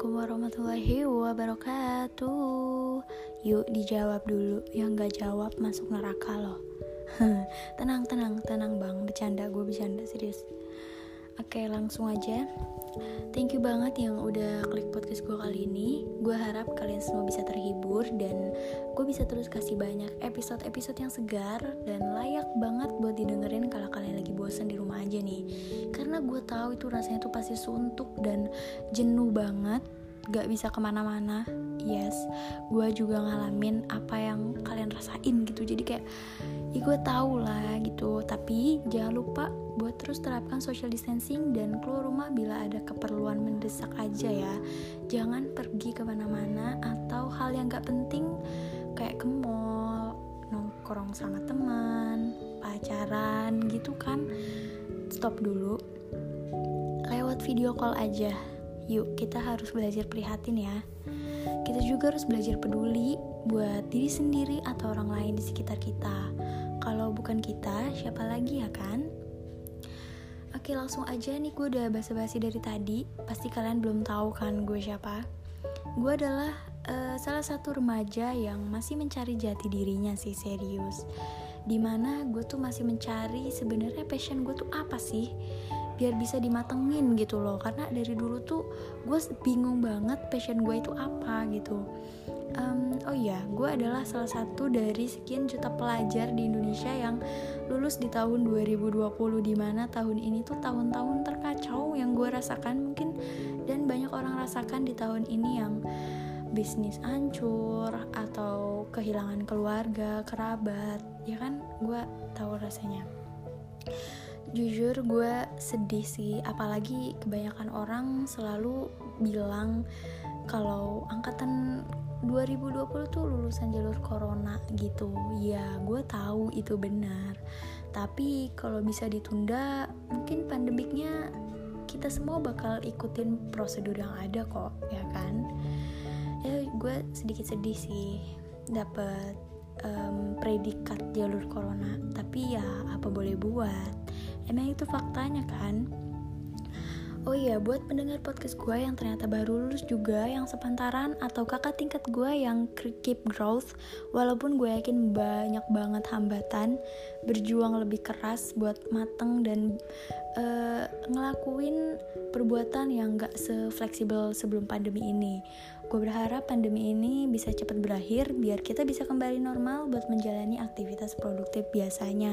Assalamualaikum warahmatullahi wabarakatuh. Yuk dijawab dulu. Yang gak jawab masuk neraka loh. Tenang, tenang, tenang bang. Bercanda, gue bercanda, serius Oke langsung aja. Thank you banget yang udah klik podcast gue kali ini. Gue harap kalian semua bisa terhibur Dan gue bisa terus kasih banyak episode-episode yang segar Dan layak banget buat didengerin kalau kalian lagi bosen di rumah aja nih. Karena gue tahu itu rasanya tuh pasti suntuk dan jenuh banget Gak bisa ke mana-mana. Yes, gue juga ngalamin apa yang kalian rasain gitu. Jadi kayak ya gue tau lah gitu. Tapi jangan lupa buat terus terapkan social distancing dan keluar rumah bila ada keperluan mendesak aja ya. Jangan pergi ke mana-mana atau hal yang gak penting kayak ke mall nongkrong sama teman pacaran gitu kan. Stop dulu. Lewat video call aja yuk kita harus belajar prihatin ya. Kita juga harus belajar peduli buat diri sendiri atau orang lain di sekitar kita. Kalau bukan kita, siapa lagi ya kan? Oke langsung aja nih gue udah basa-basi dari tadi. Pasti kalian belum tahu kan gue siapa. Gue adalah uh, salah satu remaja yang masih mencari jati dirinya sih serius. Di mana gue tuh masih mencari sebenarnya passion gue tuh apa sih biar bisa dimatengin gitu loh. Karena dari dulu tuh gue bingung banget passion gue itu apa gitu. Um, oh iya gue adalah salah satu dari sekian juta pelajar di Indonesia yang lulus di tahun 2020 di mana tahun ini tuh tahun-tahun terkacau yang gue rasakan mungkin dan banyak orang rasakan di tahun ini yang bisnis hancur atau kehilangan keluarga kerabat ya kan? Gue tahu rasanya jujur gue sedih sih. Apalagi kebanyakan orang selalu bilang kalau angkatan 2020 tuh lulusan jalur corona gitu. Ya gue tahu itu benar. Tapi kalau bisa ditunda mungkin pandemiknya kita semua bakal ikutin prosedur yang ada kok ya kan? Ya gue sedikit sedih sih dapet um, predikat jalur corona. Tapi ya apa boleh buat Emang itu faktanya kan? Oh iya, buat pendengar podcast gue yang ternyata baru lulus juga, yang sepantaran atau kakak tingkat gue yang keep growth, walaupun gue yakin banyak banget hambatan, berjuang lebih keras buat mateng dan uh, ngelakuin perbuatan yang gak sefleksibel sebelum pandemi ini. Gue berharap pandemi ini bisa cepat berakhir biar kita bisa kembali normal buat menjalani aktivitas produktif biasanya.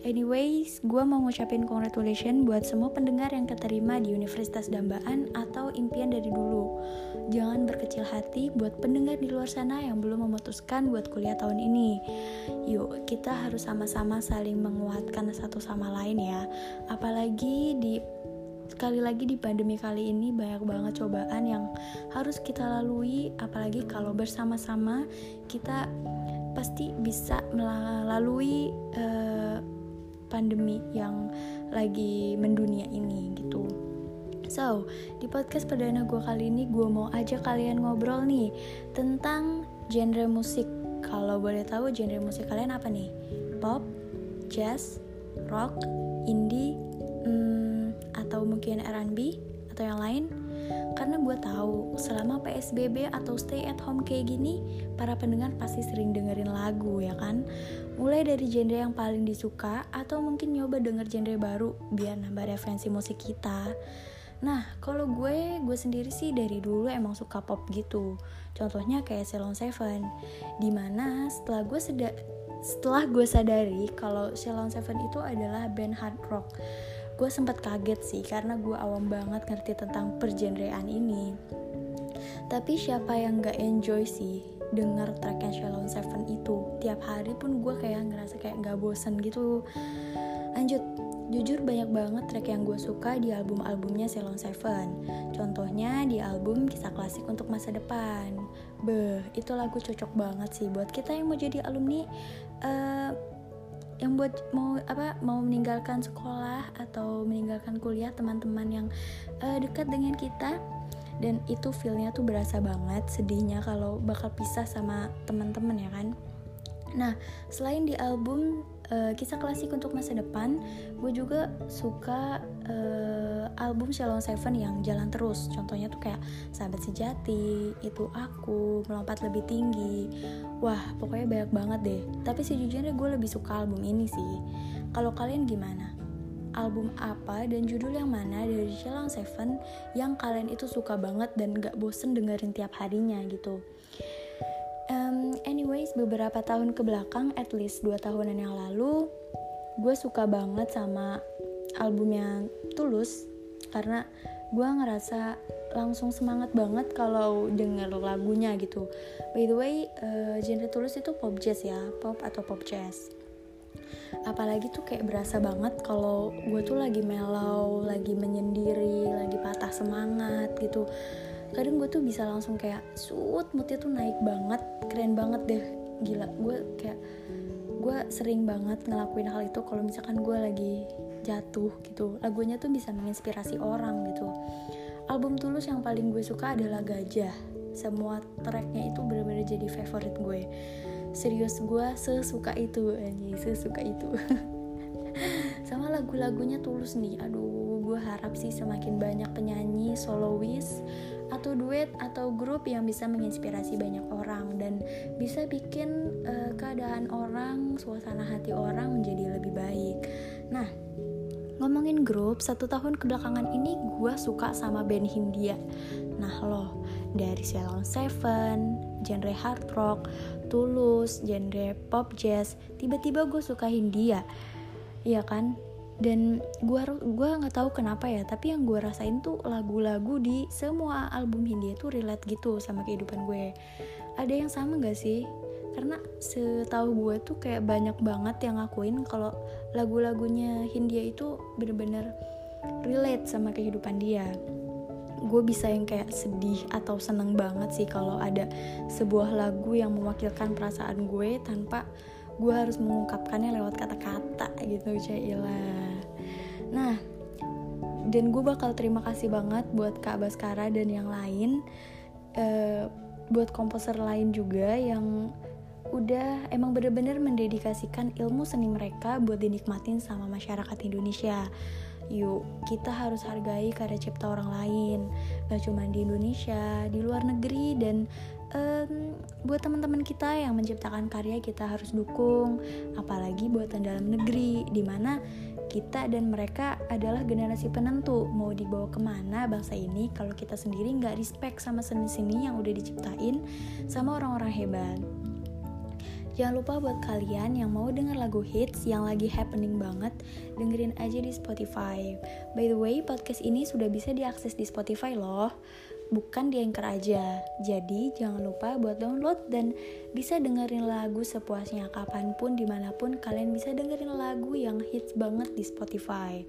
Anyways, gue mau ngucapin congratulations buat semua pendengar yang keterima di Universitas Dambaan atau impian dari dulu. Jangan berkecil hati buat pendengar di luar sana yang belum memutuskan buat kuliah tahun ini. Yuk, kita harus sama-sama saling menguatkan satu sama lain ya. Apalagi di sekali lagi di pandemi kali ini banyak banget cobaan yang harus kita lalui apalagi kalau bersama-sama kita pasti bisa melalui uh, pandemi yang lagi mendunia ini gitu. So, di podcast perdana gue kali ini gue mau ajak kalian ngobrol nih tentang genre musik. Kalau boleh tahu genre musik kalian apa nih? Pop, jazz, rock, indie, hmm, atau mungkin R&B atau yang lain? Karena gue tahu selama PSBB atau stay at home kayak gini, para pendengar pasti sering dengerin lagu ya kan. Mulai dari genre yang paling disuka atau mungkin nyoba denger genre baru biar nambah referensi musik kita. Nah, kalau gue, gue sendiri sih dari dulu emang suka pop gitu. Contohnya kayak Ceylon Seven, di mana setelah gue setelah gue sadari kalau Ceylon Seven itu adalah band hard rock gue sempat kaget sih karena gue awam banget ngerti tentang pergenrean ini. Tapi siapa yang gak enjoy sih denger tracknya Shalom Seven itu? Tiap hari pun gue kayak ngerasa kayak gak bosen gitu. Lanjut jujur banyak banget track yang gue suka di album-albumnya Shalom Seven. Contohnya di album kisah klasik untuk masa depan. Beh itu lagu cocok banget sih buat kita yang mau jadi alumni uh, yang buat mau apa mau meninggalkan sekolah atau meninggalkan kuliah teman-teman yang uh, dekat dengan kita. Dan itu feelnya tuh berasa banget sedihnya kalau bakal pisah sama teman-teman ya kan? Nah, selain di album uh, kisah klasik untuk masa depan, gue juga suka uh, album Shalom Seven yang jalan terus. Contohnya tuh kayak Sahabat Sejati, Itu Aku, Melompat Lebih Tinggi. Wah, pokoknya banyak banget deh. Tapi sejujurnya gue lebih suka album ini sih. Kalau kalian gimana? Album apa dan judul yang mana dari Shalom Seven yang kalian itu suka banget dan gak bosen dengerin tiap harinya gitu? Anyways beberapa tahun ke belakang at least 2 tahunan yang lalu gue suka banget sama albumnya Tulus. Karena gue ngerasa langsung semangat banget kalau denger lagunya gitu. By the way uh, genre Tulus itu pop jazz ya pop atau pop jazz. Apalagi tuh kayak berasa banget kalau gue tuh lagi mellow lagi menyendiri lagi patah semangat gitu kadang gue tuh bisa langsung kayak sud moodnya tuh naik banget keren banget deh. Gila gue kayak gue sering banget ngelakuin hal itu kalau misalkan gue lagi jatuh gitu. Lagunya tuh bisa menginspirasi orang gitu. Album tulus yang paling gue suka adalah gajah. Semua tracknya itu bener-bener jadi favorit gue. Serius gue sesuka itu anjay sesuka itu. Sama lagu-lagunya tulus nih aduh gue harap sih semakin banyak penyanyi solois atau duet atau grup yang bisa menginspirasi banyak orang dan bisa bikin uh, keadaan orang, suasana hati orang menjadi lebih baik. Nah, ngomongin grup, satu tahun kebelakangan ini gue suka sama band Hindia. Nah loh, dari Ceylon Seven, genre hard rock, Tulus, genre pop jazz, tiba-tiba gue suka Hindia. Iya kan? Dan gue gua nggak tahu kenapa ya tapi yang gue rasain tuh lagu-lagu di semua album Hindia tuh relate gitu sama kehidupan gue. Ada yang sama gak sih? Karena setahu gue tuh kayak banyak banget yang ngakuin kalau lagu-lagunya Hindia itu bener-bener relate sama kehidupan dia. Gue bisa yang kayak sedih atau seneng banget sih kalau ada sebuah lagu yang mewakilkan perasaan gue tanpa gue harus mengungkapkannya lewat kata-kata gitu Caila nah dan gue bakal terima kasih banget buat Kak Baskara dan yang lain uh, buat komposer lain juga yang udah emang bener-bener mendedikasikan ilmu seni mereka buat dinikmatin sama masyarakat Indonesia. Yuk kita harus hargai karya cipta orang lain gak cuma di Indonesia di luar negeri. Dan um, buat teman-teman kita yang menciptakan karya kita harus dukung apalagi buatan dalam negeri di mana kita dan mereka adalah generasi penentu. Mau dibawa ke mana bangsa ini kalau kita sendiri nggak respect sama seni-seni yang udah diciptain sama orang-orang hebat. Jangan lupa buat kalian yang mau denger lagu hits yang lagi happening banget, dengerin aja di Spotify. By the way, podcast ini sudah bisa diakses di Spotify loh bukan di Anchor aja. Jadi jangan lupa buat download dan bisa dengerin lagu sepuasnya kapan pun di mana pun kalian bisa dengerin lagu yang hits banget di Spotify.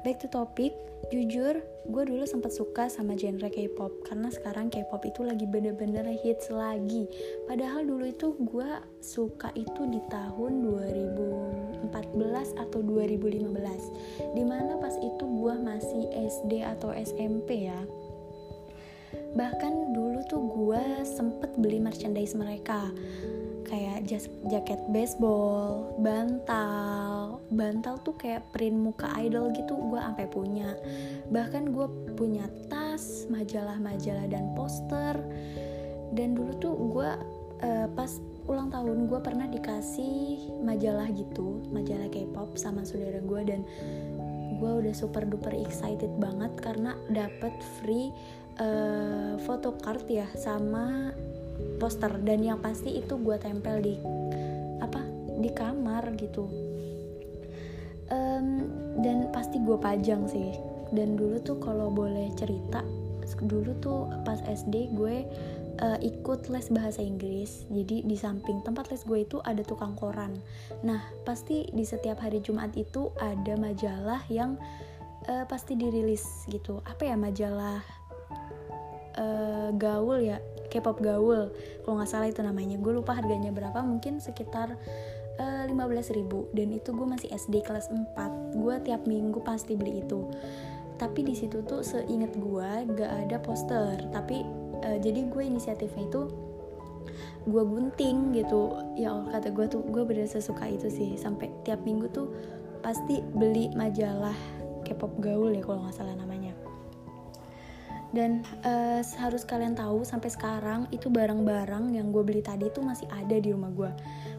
Back to topic, jujur gue dulu sempat suka sama genre K-pop karena sekarang K-pop itu lagi bener-bener hits lagi. Padahal dulu itu gue suka itu di tahun 2014 atau 2015, di mana pas itu gue masih SD atau SMP ya bahkan dulu tuh gue sempet beli merchandise mereka kayak jas jaket baseball, bantal, bantal tuh kayak print muka idol gitu gue sampai punya. Bahkan gue punya tas, majalah-majalah dan poster. Dan dulu tuh gue uh, pas ulang tahun gue pernah dikasih majalah gitu, majalah K-pop sama saudara gue dan gue udah super duper excited banget karena dapet free uh, photocard ya sama poster. Dan yang pasti itu gue tempel di apa di kamar gitu. Um, dan pasti gue pajang sih. Dan dulu tuh kalau boleh cerita dulu tuh pas SD gue uh, ikut les bahasa Inggris. Jadi di samping tempat les gue itu ada tukang koran. Nah pasti di setiap hari Jumat itu ada majalah yang uh, pasti dirilis gitu. Apa ya majalah uh, gaul ya K-pop gaul. Kalau nggak salah itu namanya. Gue lupa harganya berapa mungkin sekitar uh, eh, 15 ribu. Dan itu gue masih SD kelas 4 gue tiap minggu pasti beli itu. Tapi di situ tuh seinget gue gak ada poster. Tapi uh, jadi gue inisiatifnya itu gue gunting gitu. Ya Allah kata gue tuh gue bener suka itu sih. Sampai tiap minggu tuh pasti beli majalah K-pop gaul ya kalau nggak salah namanya dan uh, harus kalian tahu sampai sekarang itu barang-barang yang gue beli tadi tuh masih ada di rumah gue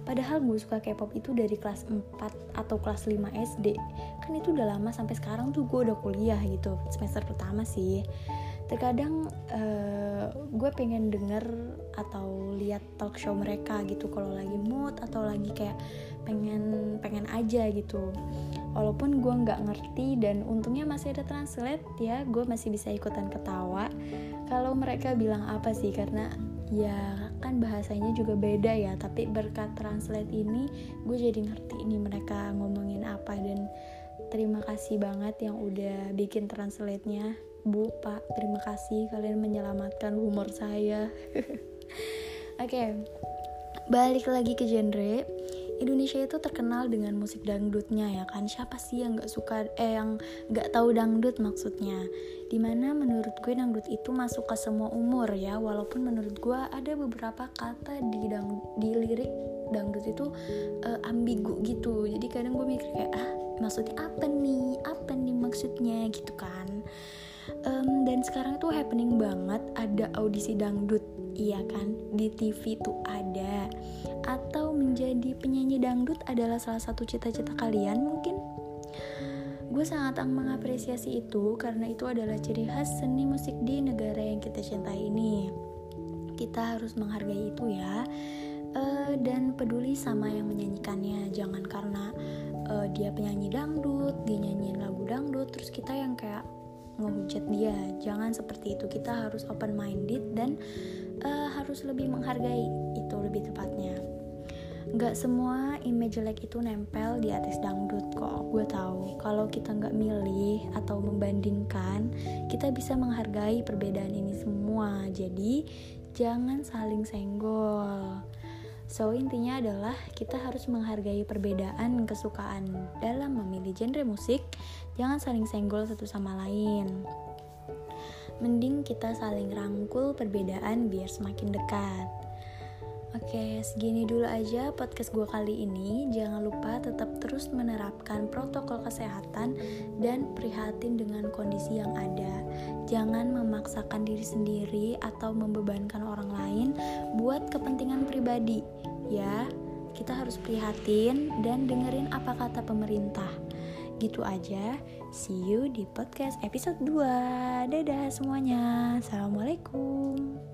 padahal gue suka K-pop itu dari kelas 4 atau kelas 5 SD kan itu udah lama sampai sekarang tuh gue udah kuliah gitu semester pertama sih terkadang uh, gue pengen denger atau lihat talk show mereka gitu kalau lagi mood atau lagi kayak pengen pengen aja gitu. Walaupun gue nggak ngerti dan untungnya masih ada translate ya gue masih bisa ikutan ketawa. Kalau mereka bilang apa sih? Karena ya kan bahasanya juga beda ya tapi berkat translate ini gue jadi ngerti ini mereka ngomongin apa dan terima kasih banget yang udah bikin translate-nya Bu, Pak, terima kasih kalian menyelamatkan humor saya. Oke, okay. balik lagi ke genre. Indonesia itu terkenal dengan musik dangdutnya ya kan? Siapa sih yang nggak suka eh yang nggak tahu dangdut maksudnya? Di mana menurut gue dangdut itu masuk ke semua umur ya. Walaupun menurut gue ada beberapa kata di dang di lirik dangdut itu uh, ambigu gitu. Jadi kadang gue mikir kayak ah maksudnya apa nih? Apa nih maksudnya? Gitu kan um, dan sekarang tuh happening banget ada audisi dangdut iya kan? Di TV tuh ada. Atau menjadi penyanyi dangdut adalah salah satu cita-cita kalian mungkin? Gue sangat mengapresiasi itu karena itu adalah ciri khas seni musik di negara yang kita cintai ini. Kita harus menghargai itu ya. Uh, dan peduli sama yang menyanyikannya. Jangan karena uh, dia penyanyi dangdut dia nyanyiin lagu dangdut terus kita yang kayak ngehujat dia. Jangan seperti itu. Kita harus open minded dan uh, harus lebih menghargai itu lebih tepatnya. Gak semua image jelek itu nempel di atas dangdut kok gue tahu. Kalau kita nggak milih atau membandingkan kita bisa menghargai perbedaan ini semua. Jadi jangan saling senggol. So intinya adalah kita harus menghargai perbedaan kesukaan dalam memilih genre musik, jangan saling senggol satu sama lain. Mending kita saling rangkul perbedaan biar semakin dekat. Oke, segini dulu aja podcast gue kali ini. Jangan lupa tetap terus menerapkan protokol kesehatan dan prihatin dengan kondisi yang ada. Jangan memaksakan diri sendiri atau membebankan orang lain buat kepentingan pribadi. Ya, kita harus prihatin dan dengerin apa kata pemerintah. Gitu aja. See you di podcast episode 2. Dadah semuanya. Assalamualaikum.